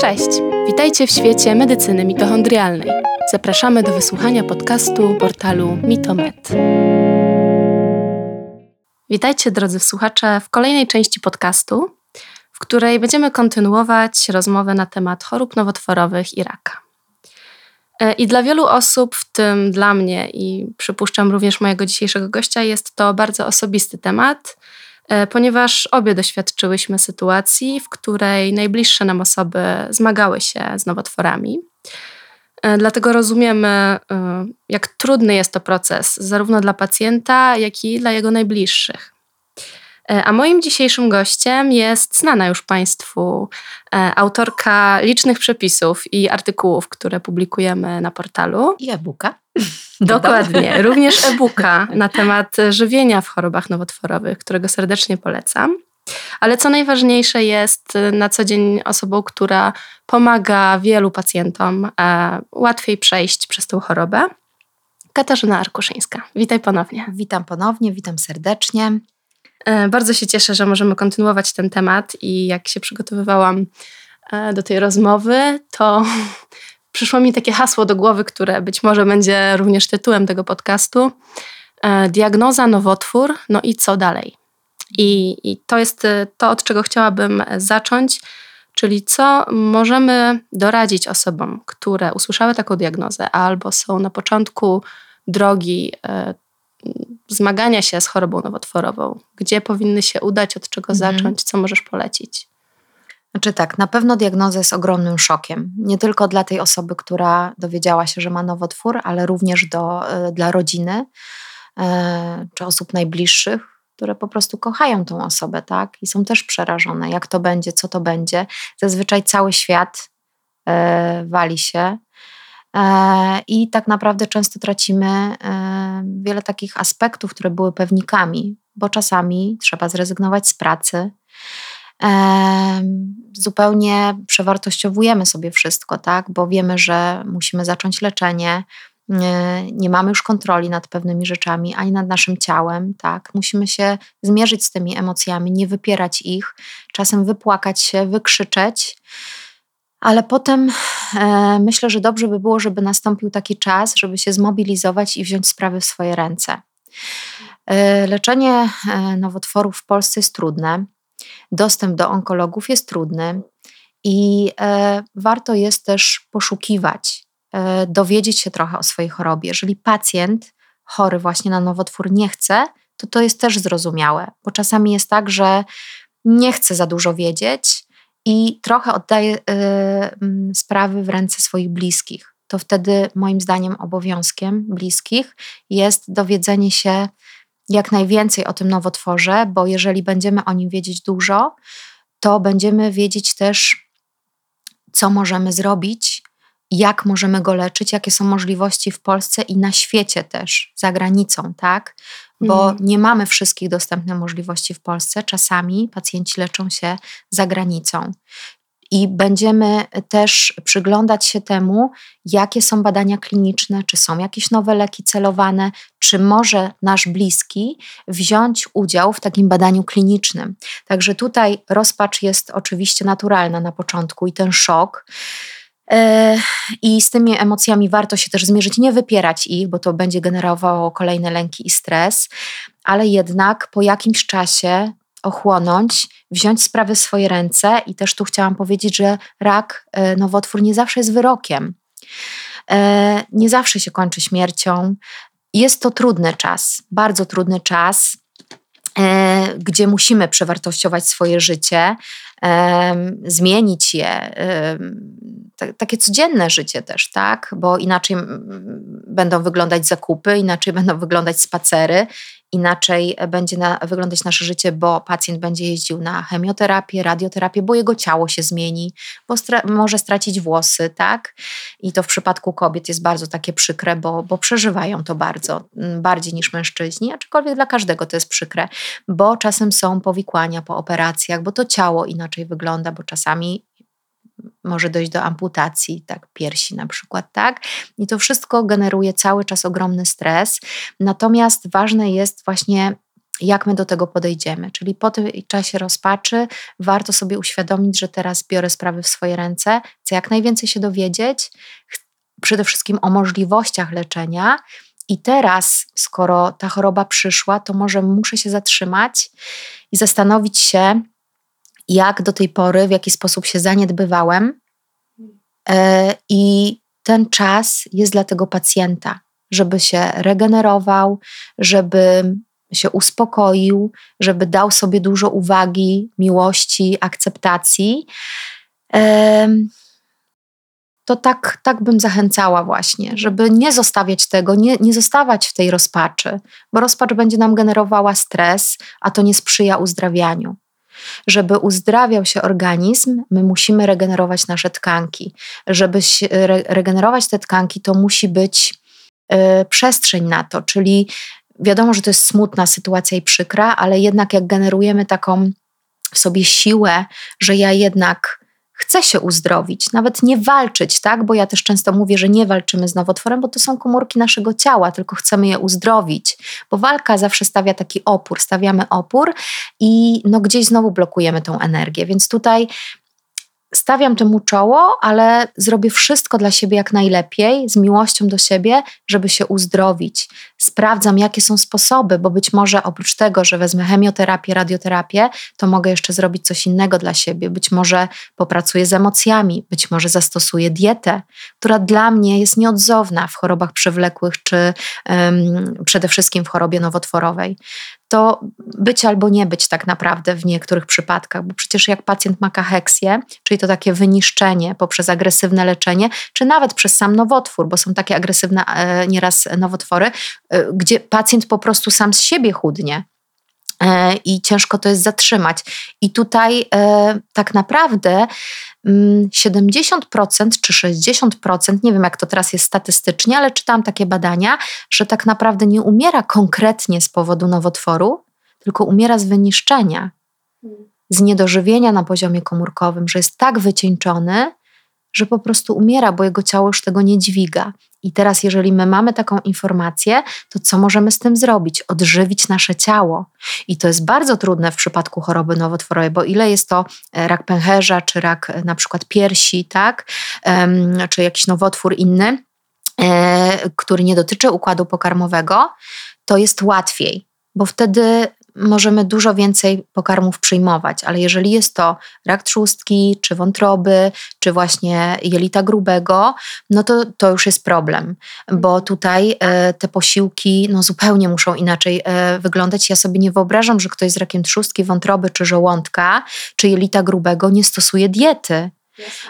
Cześć! Witajcie w świecie medycyny mitochondrialnej. Zapraszamy do wysłuchania podcastu portalu Mitomed. Witajcie drodzy słuchacze w kolejnej części podcastu, w której będziemy kontynuować rozmowę na temat chorób nowotworowych i raka. E, I dla wielu osób, w tym dla mnie i przypuszczam również mojego dzisiejszego gościa, jest to bardzo osobisty temat, ponieważ obie doświadczyłyśmy sytuacji, w której najbliższe nam osoby zmagały się z nowotworami. E, dlatego rozumiemy, jak trudny jest to proces, zarówno dla pacjenta, jak i dla jego najbliższych. E, a moim dzisiejszym gościem jest znana już Państwu e, autorka licznych przepisów i artykułów, które publikujemy na portalu. I e-booka. Dokładnie, również e-booka na temat żywienia w chorobach nowotworowych, którego serdecznie polecam. Ale co najważniejsze, jest na co dzień osobą, która pomaga wielu pacjentom e, łatwiej przejść przez tę chorobę. Katarzyna Arkuszyńska. Witaj ponownie. Witam ponownie, witam serdecznie. E, bardzo się cieszę, że możemy kontynuować ten temat i jak się przygotowywałam e, do tej rozmowy, to przyszło mi takie hasło do głowy, które być może będzie również tytułem tego podcastu. E, diagnoza, nowotwór, no i co dalej? I, I to jest to, od czego chciałabym zacząć, czyli co możemy doradzić osobom, które usłyszały taką diagnozę albo są na początku drogi zmagania się z chorobą nowotworową? Gdzie powinny się udać, od czego mhm. zacząć, co możesz polecić? Znaczy tak, na pewno diagnoza jest ogromnym szokiem. Nie tylko dla tej osoby, która dowiedziała się, że ma nowotwór, ale również do, e, dla rodziny e, czy osób najbliższych, które po prostu kochają tą osobę, tak? I są też przerażone, jak to będzie, co to będzie. Zazwyczaj cały świat e, wali się I tak naprawdę często tracimy wiele takich aspektów, które były pewnikami, bo czasami trzeba zrezygnować z pracy. Zupełnie przewartościowujemy sobie wszystko, tak? bo wiemy, że musimy zacząć leczenie, nie mamy już kontroli nad pewnymi rzeczami, ani nad naszym ciałem, tak? Musimy się zmierzyć z tymi emocjami, nie wypierać ich, czasem wypłakać się, wykrzyczeć, ale potem e, myślę, że dobrze by było, żeby nastąpił taki czas, żeby się zmobilizować i wziąć sprawy w swoje ręce. E, leczenie e, nowotworów w Polsce jest trudne, dostęp do onkologów jest trudny i e, warto jest też poszukiwać, e, dowiedzieć się trochę o swojej chorobie. Jeżeli pacjent chory właśnie na nowotwór nie chce, to to jest też zrozumiałe, bo czasami jest tak, że nie chce za dużo wiedzieć, i trochę oddaje mm, sprawy w ręce swoich bliskich. To wtedy, moim zdaniem, obowiązkiem bliskich jest dowiedzenie się jak najwięcej o tym nowotworze, bo jeżeli będziemy o nim wiedzieć dużo, to będziemy wiedzieć też, co możemy zrobić, jak możemy go leczyć, jakie są możliwości w Polsce i na świecie też, za granicą, tak? Bo mm. nie mamy wszystkich dostępnych możliwości w Polsce. Czasami pacjenci leczą się za granicą. I będziemy też przyglądać się temu, jakie są badania kliniczne, czy są jakieś nowe leki celowane, czy może nasz bliski wziąć udział w takim badaniu klinicznym. Także tutaj rozpacz jest oczywiście naturalna na początku i ten szok. E, I z tymi emocjami warto się też zmierzyć, nie wypierać ich, bo to będzie generowało kolejne lęki i stres, ale jednak po jakimś czasie ochłonąć, wziąć sprawy w swoje ręce i też tu chciałam powiedzieć, że rak, e, nowotwór nie zawsze jest wyrokiem. E, nie zawsze się kończy śmiercią. Jest to trudny czas, bardzo trudny czas, gdzie musimy przewartościować swoje życie, zmienić je, takie codzienne życie też, tak? Bo inaczej będą wyglądać zakupy, inaczej będą wyglądać spacery, inaczej będzie na, wyglądać nasze życie, bo pacjent będzie jeździł na chemioterapię, radioterapię, bo jego ciało się zmieni, bo stra może stracić włosy, tak? I to w przypadku kobiet jest bardzo takie przykre, bo, bo przeżywają to bardzo, bardziej niż mężczyźni, aczkolwiek dla każdego to jest przykre, bo czasem są powikłania po operacjach, bo to ciało inaczej wygląda, bo czasami może dojść do amputacji, tak, piersi na przykład, tak? I to wszystko generuje cały czas ogromny stres. Natomiast ważne jest właśnie jak my do tego podejdziemy. Czyli po tym czasie rozpaczy warto sobie uświadomić, że teraz biorę sprawy w swoje ręce, chcę jak najwięcej się dowiedzieć, przede wszystkim o możliwościach leczenia. I teraz, skoro ta choroba przyszła, to może muszę się zatrzymać i zastanowić się, jak do tej pory, w jaki sposób się zaniedbywałem. E, I ten czas jest dla tego pacjenta, żeby się regenerował, żeby się uspokoił, żeby dał sobie dużo uwagi, miłości, akceptacji. To tak, tak bym zachęcała właśnie, żeby nie zostawiać tego, nie, nie zostawać w tej rozpaczy, bo rozpacz będzie nam generowała stres, a to nie sprzyja uzdrawianiu. Żeby uzdrawiał się organizm, my musimy regenerować nasze tkanki. Żeby re regenerować te tkanki, to musi być y, przestrzeń na to, czyli wiadomo, że to jest smutna sytuacja i przykra, ale jednak jak generujemy taką w sobie siłę, że ja jednak chcę się uzdrowić, nawet nie walczyć, tak? Bo ja też często mówię, że nie walczymy z nowotworem, bo to są komórki naszego ciała, tylko chcemy je uzdrowić, bo walka zawsze stawia taki opór, stawiamy opór i no gdzieś znowu blokujemy tą energię. Więc tutaj stawiam temu czoło, ale zrobię wszystko dla siebie jak najlepiej, z miłością do siebie, żeby się uzdrowić. Sprawdzam, jakie są sposoby, bo być może oprócz tego, że wezmę chemioterapię, radioterapię, to mogę jeszcze zrobić coś innego dla siebie. Być może popracuję z emocjami, być może zastosuję dietę, która dla mnie jest nieodzowna w chorobach przewlekłych, czy um, przede wszystkim w chorobie nowotworowej to być albo nie być tak naprawdę w niektórych przypadkach, bo przecież jak pacjent ma kaheksję, czyli to takie wyniszczenie poprzez agresywne leczenie, czy nawet przez sam nowotwór, bo są takie agresywne e, nieraz nowotwory, e, gdzie pacjent po prostu sam z siebie chudnie i ciężko to jest zatrzymać. I tutaj tak naprawdę 70% mm, czy 60%, nie wiem jak to teraz jest statystycznie, ale czytałam takie badania, że tak naprawdę nie umiera konkretnie z powodu nowotworu, tylko umiera z wyniszczenia, z niedożywienia na poziomie komórkowym, że jest tak wycieńczony, że po prostu umiera, bo jego ciało już tego nie dźwiga. I teraz, jeżeli my mamy taką informację, to co możemy z tym zrobić? Odżywić nasze ciało. I to jest bardzo trudne w przypadku choroby nowotworowej, bo ile jest to e, rak pęcherza, czy rak e, na przykład piersi, tak? czy jakiś nowotwór inny, e, który nie dotyczy układu pokarmowego, to jest łatwiej, bo wtedy możemy dużo więcej pokarmów przyjmować, ale jeżeli jest to rak trzustki, czy wątroby, czy właśnie jelita grubego, no to to już jest problem, bo tutaj e, te posiłki no, zupełnie muszą inaczej e, wyglądać. Ja sobie nie wyobrażam, że ktoś z rakiem trzustki, wątroby, czy żołądka, czy jelita grubego nie stosuje diety.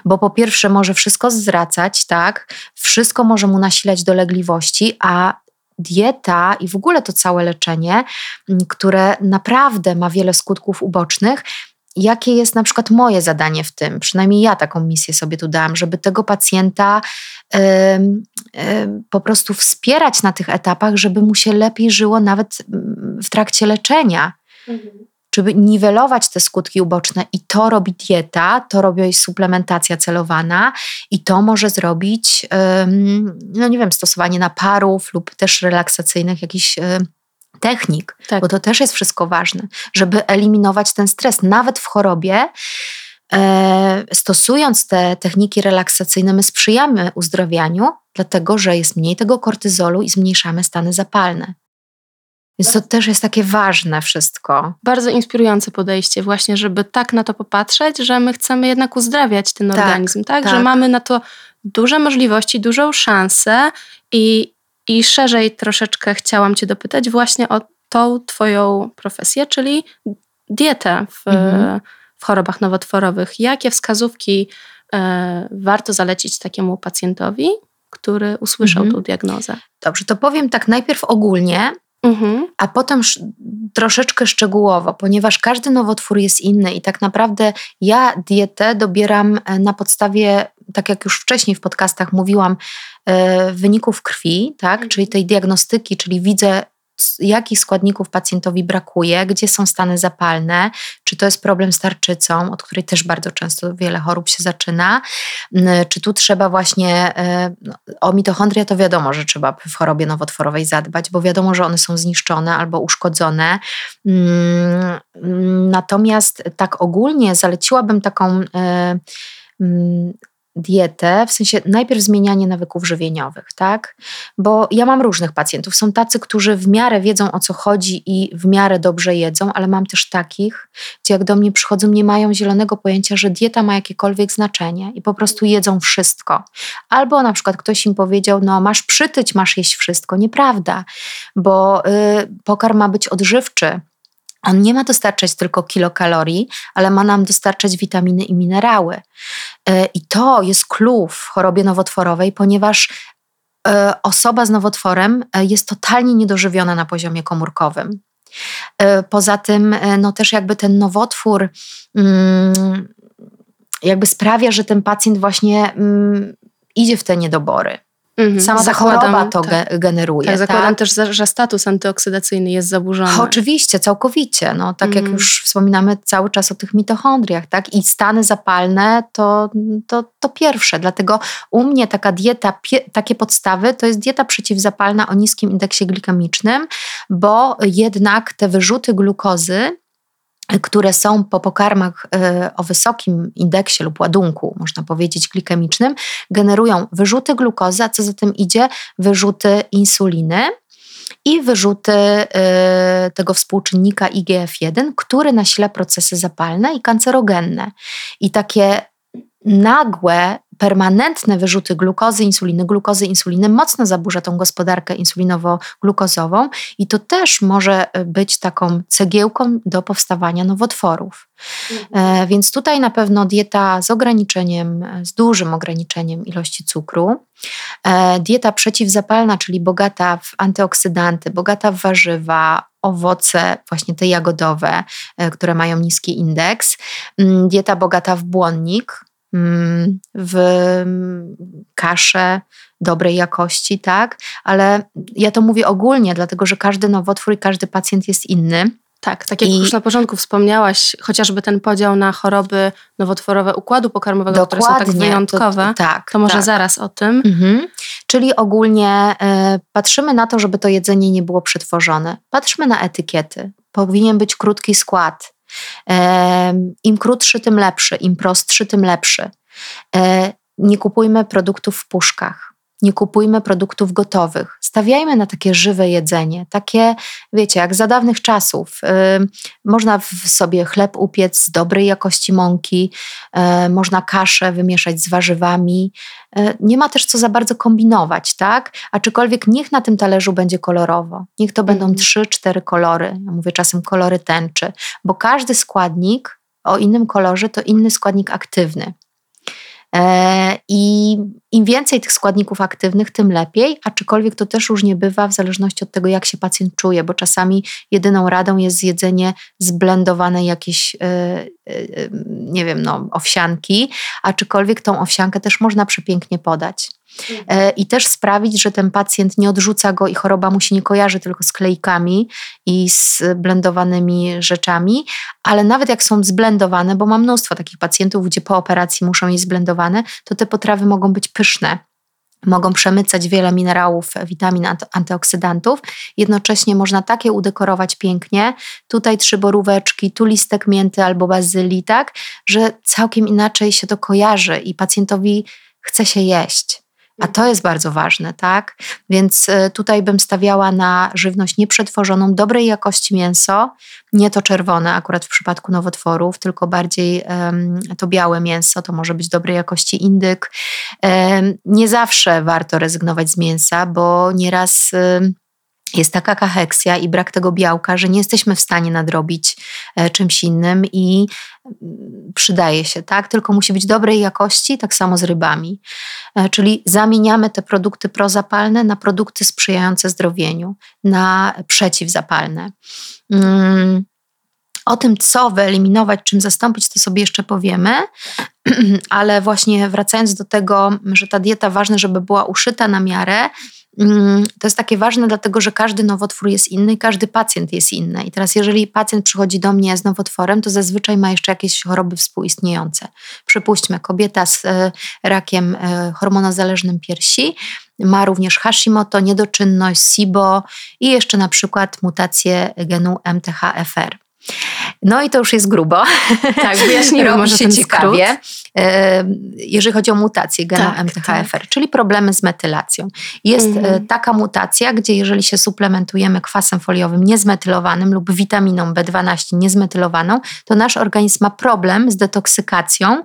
Bo po pierwsze może wszystko zwracać, tak? Wszystko może mu nasilać dolegliwości, a dieta i w ogóle to całe leczenie, które naprawdę ma wiele skutków ubocznych, jakie jest na przykład moje zadanie w tym, przynajmniej ja taką misję sobie tu dałam, żeby tego pacjenta y, y, po prostu wspierać na tych etapach, żeby mu się lepiej żyło nawet w trakcie leczenia. Mhm żeby niwelować te skutki uboczne i to robi dieta, to robi suplementacja celowana i to może zrobić, no nie wiem, stosowanie naparów lub też relaksacyjnych jakichś technik, tak. bo to też jest wszystko ważne, żeby eliminować ten stres. Nawet w chorobie, e, stosując te techniki relaksacyjne, my sprzyjamy uzdrowianiu, dlatego że jest mniej tego kortyzolu i zmniejszamy stany zapalne. Więc to też jest takie ważne wszystko. Bardzo inspirujące podejście, właśnie, żeby tak na to popatrzeć, że my chcemy jednak uzdrawiać ten tak, organizm, tak? tak? Że mamy na to duże możliwości, dużą szansę i, i szerzej troszeczkę chciałam Cię dopytać właśnie o tą Twoją profesję, czyli dietę w, mhm. w chorobach nowotworowych. Jakie wskazówki e, warto zalecić takiemu pacjentowi, który usłyszał mhm. tą diagnozę? Dobrze, to powiem tak najpierw ogólnie, Mhm. A potem troszeczkę szczegółowo, ponieważ każdy nowotwór jest inny i tak naprawdę ja dietę dobieram e, na podstawie, tak jak już wcześniej w podcastach mówiłam, e, wyników krwi, tak? Mhm. czyli tej diagnostyki, czyli widzę, jakich składników pacjentowi brakuje, gdzie są stany zapalne, czy to jest problem z tarczycą, od której też bardzo często wiele chorób się zaczyna, czy tu trzeba właśnie, e, no, o mitochondria to wiadomo, że trzeba w chorobie nowotworowej zadbać, bo wiadomo, że one są zniszczone albo uszkodzone. Mm, natomiast tak ogólnie zaleciłabym taką e, mm, dietę, w sensie najpierw zmienianie nawyków żywieniowych, tak? Bo ja mam różnych pacjentów. Są tacy, którzy w miarę wiedzą o co chodzi i w miarę dobrze jedzą, ale mam też takich, gdzie jak do mnie przychodzą, nie mają zielonego pojęcia, że dieta ma jakiekolwiek znaczenie i po prostu jedzą wszystko. Albo na przykład ktoś im powiedział, no masz przytyć, masz jeść wszystko. Nieprawda, bo y, pokarm ma być odżywczy on nie ma dostarczać tylko kilokalorii, ale ma nam dostarczać witaminy i minerały. E, I to jest clue w chorobie nowotworowej, ponieważ e, osoba z nowotworem e, jest totalnie niedożywiona na poziomie komórkowym. Poza tym, no też jakby ten nowotwór mm, jakby sprawia, że ten pacjent właśnie mm, idzie w te niedobory. Mhm. Sama ta choroba to tak. generuje. Tak, zakładam tak? też, że status antyoksydacyjny jest zaburzony. Oczywiście, całkowicie. No, tak jak mhm. już wspominamy cały czas o tych mitochondriach, tak? I stany zapalne to, to, to pierwsze. Dlatego u mnie taka dieta, takie podstawy to jest dieta przeciwzapalna o niskim indeksie glikemicznym, bo jednak te wyrzuty glukozy które są po pokarmach e, o wysokim indeksie lub ładunku, można powiedzieć, glikemicznym, generują wyrzuty glukozy, a co za tym idzie, wyrzuty insuliny i wyrzuty e, tego współczynnika IGF-1, który nasila procesy zapalne i kancerogenne. I takie nagłe permanentne wyrzuty glukozy, insuliny, glukozy, insuliny mocno zaburza tą gospodarkę insulinowo-glukozową i to też może być taką cegiełką do powstawania nowotworów. Mhm. E, więc tutaj na pewno dieta z ograniczeniem, z dużym ograniczeniem ilości cukru. E, dieta przeciwzapalna, czyli bogata w antyoksydanty, bogata w warzywa, owoce, właśnie te jagodowe, e, które mają niski indeks. Mm, dieta bogata w błonnik, w kaszę dobrej jakości, tak? Ale ja to mówię ogólnie, dlatego że każdy nowotwór i każdy pacjent jest inny. Tak, tak jak I... już na początku wspomniałaś, chociażby ten podział na choroby nowotworowe układu pokarmowego, Dokładnie, które są tak wyjątkowe, to, tak, to może tak. zaraz o tym. Mhm. Czyli ogólnie y, patrzymy na to, żeby to jedzenie nie było przetworzone. Patrzmy na etykiety. Powinien być krótki skład im krótszy, tym lepszy, im prostszy, tym lepszy. E, nie kupujmy produktów w puszkach. Nie kupujmy produktów gotowych. Stawiajmy na takie żywe jedzenie, takie, wiecie, jak za dawnych czasów. Yy, można w sobie chleb upiec z dobrej jakości mąki, yy, można kaszę wymieszać z warzywami. Yy, nie ma też co za bardzo kombinować, tak? Aczkolwiek niech na tym talerzu będzie kolorowo. Niech to będą mhm. trzy, cztery kolory. Ja mówię czasem kolory tęczy, bo każdy składnik o innym kolorze to inny składnik aktywny. E, I im więcej tych składników aktywnych, tym lepiej, aczkolwiek to też różnie bywa w zależności od tego, jak się pacjent czuje, bo czasami jedyną radą jest zjedzenie zblendowanej jakiejś, e, e, nie wiem, no, owsianki, aczkolwiek tą owsiankę też można przepięknie podać. E, i też sprawić, że ten pacjent nie odrzuca go i choroba mu się nie kojarzy tylko z klejkami i z blendowanymi rzeczami, ale nawet jak są zblendowane, bo mam mnóstwo takich pacjentów, gdzie po operacji muszą jeść zblendowane, to te potrawy mogą być pyszne mogą przemycać wiele minerałów, witamin, antyoksydantów. Jednocześnie można takie udekorować pięknie. Tutaj trzy boróweczki, tu listek mięty albo bazylii, tak, że całkiem inaczej się to kojarzy i pacjentowi chce się jeść. A to jest bardzo ważne, tak? Więc e, tutaj bym stawiała na żywność nieprzetworzoną, dobrej jakości mięso, nie to czerwone akurat w przypadku nowotworów, tylko bardziej um, to białe mięso, to może być dobrej jakości indyk. Um, nie zawsze warto rezygnować z mięsa, bo nieraz um, jest taka kacheksja i brak tego białka, że nie jesteśmy w stanie nadrobić e, czymś innym i przydaje się, tak? Tylko musi być dobrej jakości, tak samo z rybami. E, czyli zamieniamy te produkty prozapalne na produkty sprzyjające zdrowieniu, na przeciwzapalne. Mm, o tym, co wyeliminować, czym zastąpić, to sobie jeszcze powiemy. ale właśnie wracając do tego, że ta dieta ważne, żeby była uszyta na miarę, to jest takie ważne, dlatego że każdy nowotwór jest inny i każdy pacjent jest inny. I teraz, jeżeli pacjent przychodzi do mnie z nowotworem, to zazwyczaj ma jeszcze jakieś choroby współistniejące. Przypuśćmy, kobieta z e, rakiem e, hormonozależnym piersi ma również Hashimoto, niedoczynność, SIBO i jeszcze na przykład mutację genu MTHFR. No i to już jest grubo. Tak, wyjaśnijmy może się ciekawie. Jeżeli chodzi o mutację genu tak, MTHFR, tak. czyli problemy z metylacją. Jest e, mhm. taka mutacja, gdzie jeżeli się suplementujemy kwasem foliowym niezmetylowanym lub witaminą B12 niezmetylowaną, to nasz organizm ma problem z detoksykacją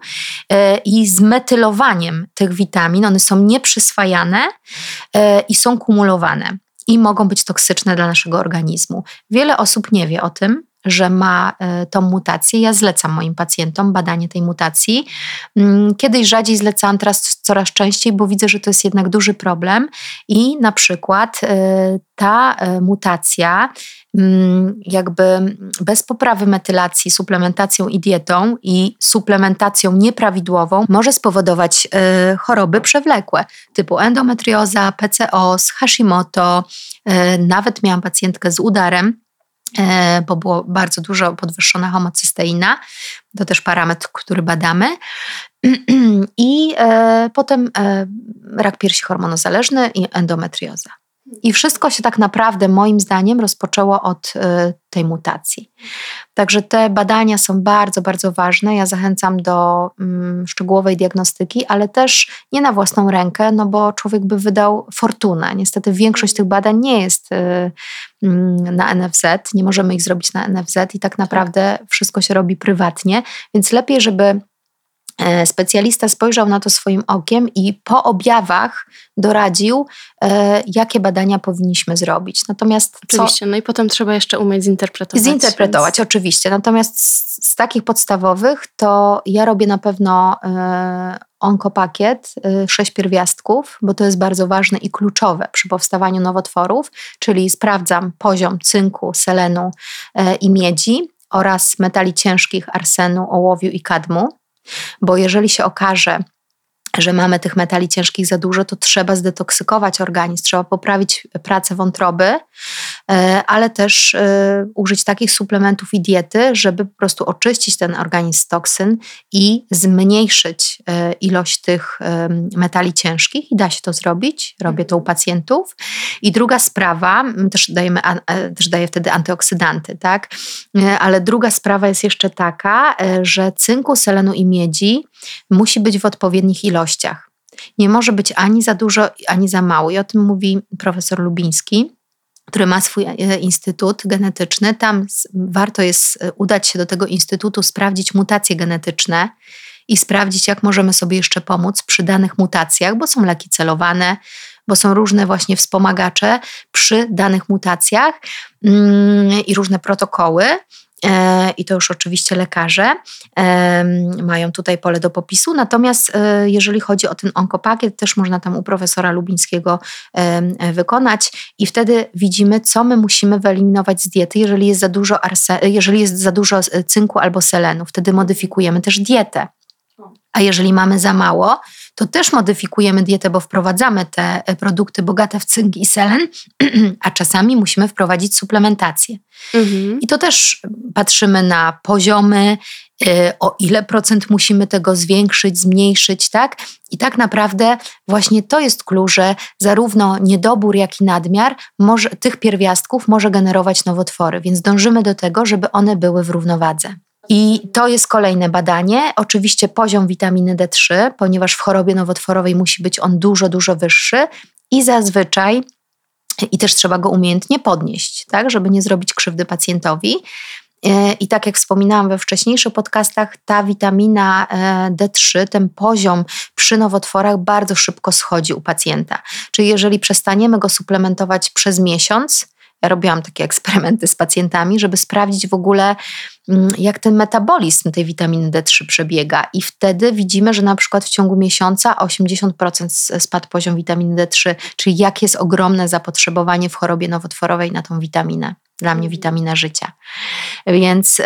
e, i z metylowaniem tych witamin. One są nieprzyswajane e, i są kumulowane i mogą być toksyczne dla naszego organizmu. Wiele osób nie wie o tym, że ma e, tą mutację. Ja zlecam moim pacjentom badanie tej mutacji. Mm, kiedyś rzadziej zlecałam, teraz coraz częściej, bo widzę, że to jest jednak duży problem i na przykład e, ta e, mutacja mm, jakby bez poprawy metylacji, suplementacją i dietą i suplementacją nieprawidłową może spowodować choroby przewlekłe typu endometrioza, PCOS, Hashimoto. Nawet miałam pacjentkę z udarem, bo było bardzo dużo podwyższona homocysteina. To też parametr, który badamy. I e, potem e, rak piersi hormonozależny i endometrioza. I wszystko się tak naprawdę, moim zdaniem, rozpoczęło od y, tej mutacji. Także te badania są bardzo, bardzo ważne. Ja zachęcam do mm, szczegółowej diagnostyki, ale też nie na własną rękę, no bo człowiek by wydał fortunę. Niestety większość tych badań nie jest y, y, na NFZ, nie możemy ich zrobić na NFZ i tak naprawdę wszystko się robi prywatnie, więc lepiej, żeby specjalista spojrzał na to swoim okiem i po objawach doradził, e, jakie badania powinniśmy zrobić. Natomiast oczywiście, co, no i potem trzeba jeszcze umieć zinterpretować. Zinterpretować, więc... oczywiście. Natomiast z, z, takich podstawowych to ja robię na pewno e, onkopakiet, e, sześć pierwiastków, bo to jest bardzo ważne i kluczowe przy powstawaniu nowotworów, czyli sprawdzam poziom cynku, selenu e, i miedzi oraz metali ciężkich, arsenu, ołowiu i kadmu bo jeżeli się okaże, że mamy tych metali ciężkich za dużo, to trzeba zdetoksykować organizm, trzeba poprawić pracę wątroby, ale też e, użyć takich suplementów i diety, żeby po prostu oczyścić ten organizm z toksyn i zmniejszyć e, ilość tych metali ciężkich i da się to zrobić. Robię to u pacjentów. I druga sprawa, też dajemy, też daję wtedy antyoksydanty, tak? Ale druga sprawa jest jeszcze taka, że cynku, selenu i miedzi musi być w odpowiednich ilościach. Nie może być ani za dużo, ani za mało. I o tym mówi profesor Lubiński, który ma swój e, instytut genetyczny. Tam warto jest e, udać się do tego instytutu, sprawdzić mutacje genetyczne i sprawdzić, jak możemy sobie jeszcze pomóc przy danych mutacjach, bo są leki celowane, bo są różne właśnie wspomagacze przy danych mutacjach mm, i różne protokoły. E, i to już oczywiście lekarze mają tutaj pole do popisu. Natomiast e, jeżeli chodzi o ten onkopakiet, też można tam u profesora Lubińskiego wykonać i wtedy widzimy, co my musimy wyeliminować z diety, jeżeli jest za dużo, arse, jeżeli jest za dużo cynku albo selenu. Wtedy modyfikujemy też dietę. A jeżeli mamy za mało, to też modyfikujemy dietę, bo wprowadzamy te e, produkty bogate w cynk i selen, a czasami musimy wprowadzić suplementację. Mhm. I to też patrzymy na poziomy, e, o ile procent musimy tego zwiększyć, zmniejszyć, tak? I tak naprawdę właśnie to jest klucz, że zarówno niedobór, jak i nadmiar może, tych pierwiastków może generować nowotwory, więc dążymy do tego, żeby one były w równowadze. I to jest kolejne badanie. Oczywiście poziom witaminy D3, ponieważ w chorobie nowotworowej musi być on dużo, dużo wyższy i zazwyczaj i też trzeba go umiejętnie podnieść, tak, żeby nie zrobić krzywdy pacjentowi. E, I tak jak wspominałam we wcześniejszych podcastach, ta witamina e, D3, ten poziom przy nowotworach bardzo szybko schodzi u pacjenta. Czyli jeżeli przestaniemy go suplementować przez miesiąc, robiłam takie eksperymenty z pacjentami, żeby sprawdzić w ogóle, mm, jak ten metabolizm tej witaminy D3 przebiega. I wtedy widzimy, że na przykład w ciągu miesiąca 80% spadł poziom witaminy D3, czyli jak jest ogromne zapotrzebowanie w chorobie nowotworowej na tą witaminę. Dla mnie witamina życia. Więc.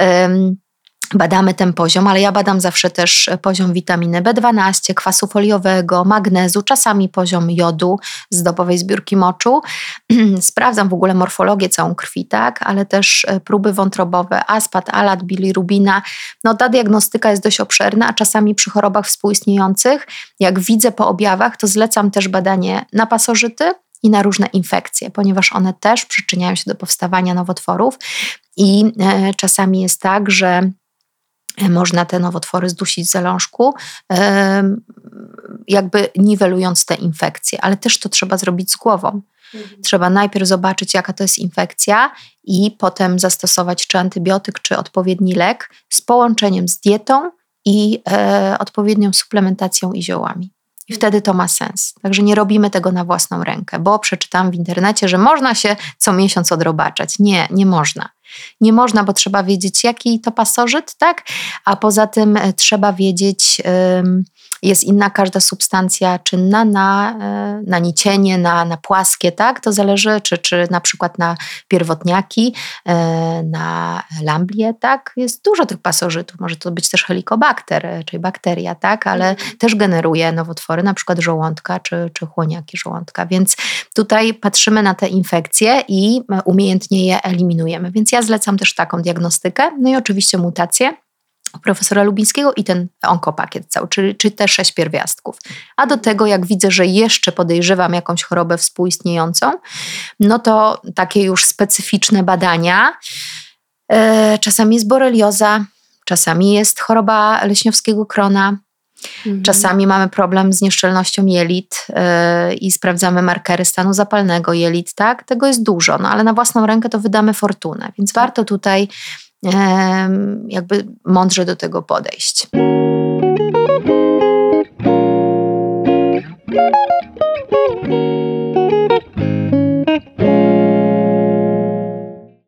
Badamy ten poziom, ale ja badam zawsze też poziom witaminy B12, kwasu foliowego, magnezu, czasami poziom jodu z dobowej zbiórki moczu. Sprawdzam w ogóle morfologię całą krwi, tak, ale też e, próby wątrobowe, aspat, alat, bilirubina. No ta diagnostyka jest dość obszerna, a czasami przy chorobach współistniejących, jak widzę po objawach, to zlecam też badanie na pasożyty, i na różne infekcje, ponieważ one też przyczyniają się do powstawania nowotworów. I e, czasami jest tak, że można te nowotwory zdusić w zalążku, jakby niwelując te infekcje, ale też to trzeba zrobić z głową. Mhm. Trzeba najpierw zobaczyć, jaka to jest infekcja, i potem zastosować czy antybiotyk, czy odpowiedni lek z połączeniem z dietą i e, odpowiednią suplementacją i ziołami. I wtedy to ma sens. Także nie robimy tego na własną rękę, bo przeczytałam w internecie, że można się co miesiąc odrobaczać. Nie, nie można. Nie można, bo trzeba wiedzieć, jaki to pasożyt, tak? A poza tym e, trzeba wiedzieć, jest inna każda substancja czynna na, e, na nicienie, na, na płaskie, tak? To zależy, czy, czy na przykład na pierwotniaki, e, na lamblie, tak? Jest dużo tych pasożytów. Może to być też helikobakter, czyli bakteria, tak? Ale mhm. też generuje nowotwory, na przykład żołądka, czy, czy chłoniaki żołądka. Więc tutaj patrzymy na te infekcje i umiejętnie je eliminujemy. Więc ja zlecam też taką diagnostykę, no i oczywiście mutacje profesora Lubińskiego i ten onkopakiet cały, czyli, czyli te sześć pierwiastków. A do tego, jak widzę, że jeszcze podejrzewam jakąś chorobę współistniejącą, no to takie już specyficzne badania. E, czasami jest borelioza, czasami jest choroba leśniowskiego krona, Mhm. Czasami mamy problem z nieszczelnością jelit yy, i sprawdzamy markery stanu zapalnego jelit, tak? Tego jest dużo, no ale na własną rękę to wydamy fortunę, więc tak. warto tutaj jakby mądrze do tego podejść.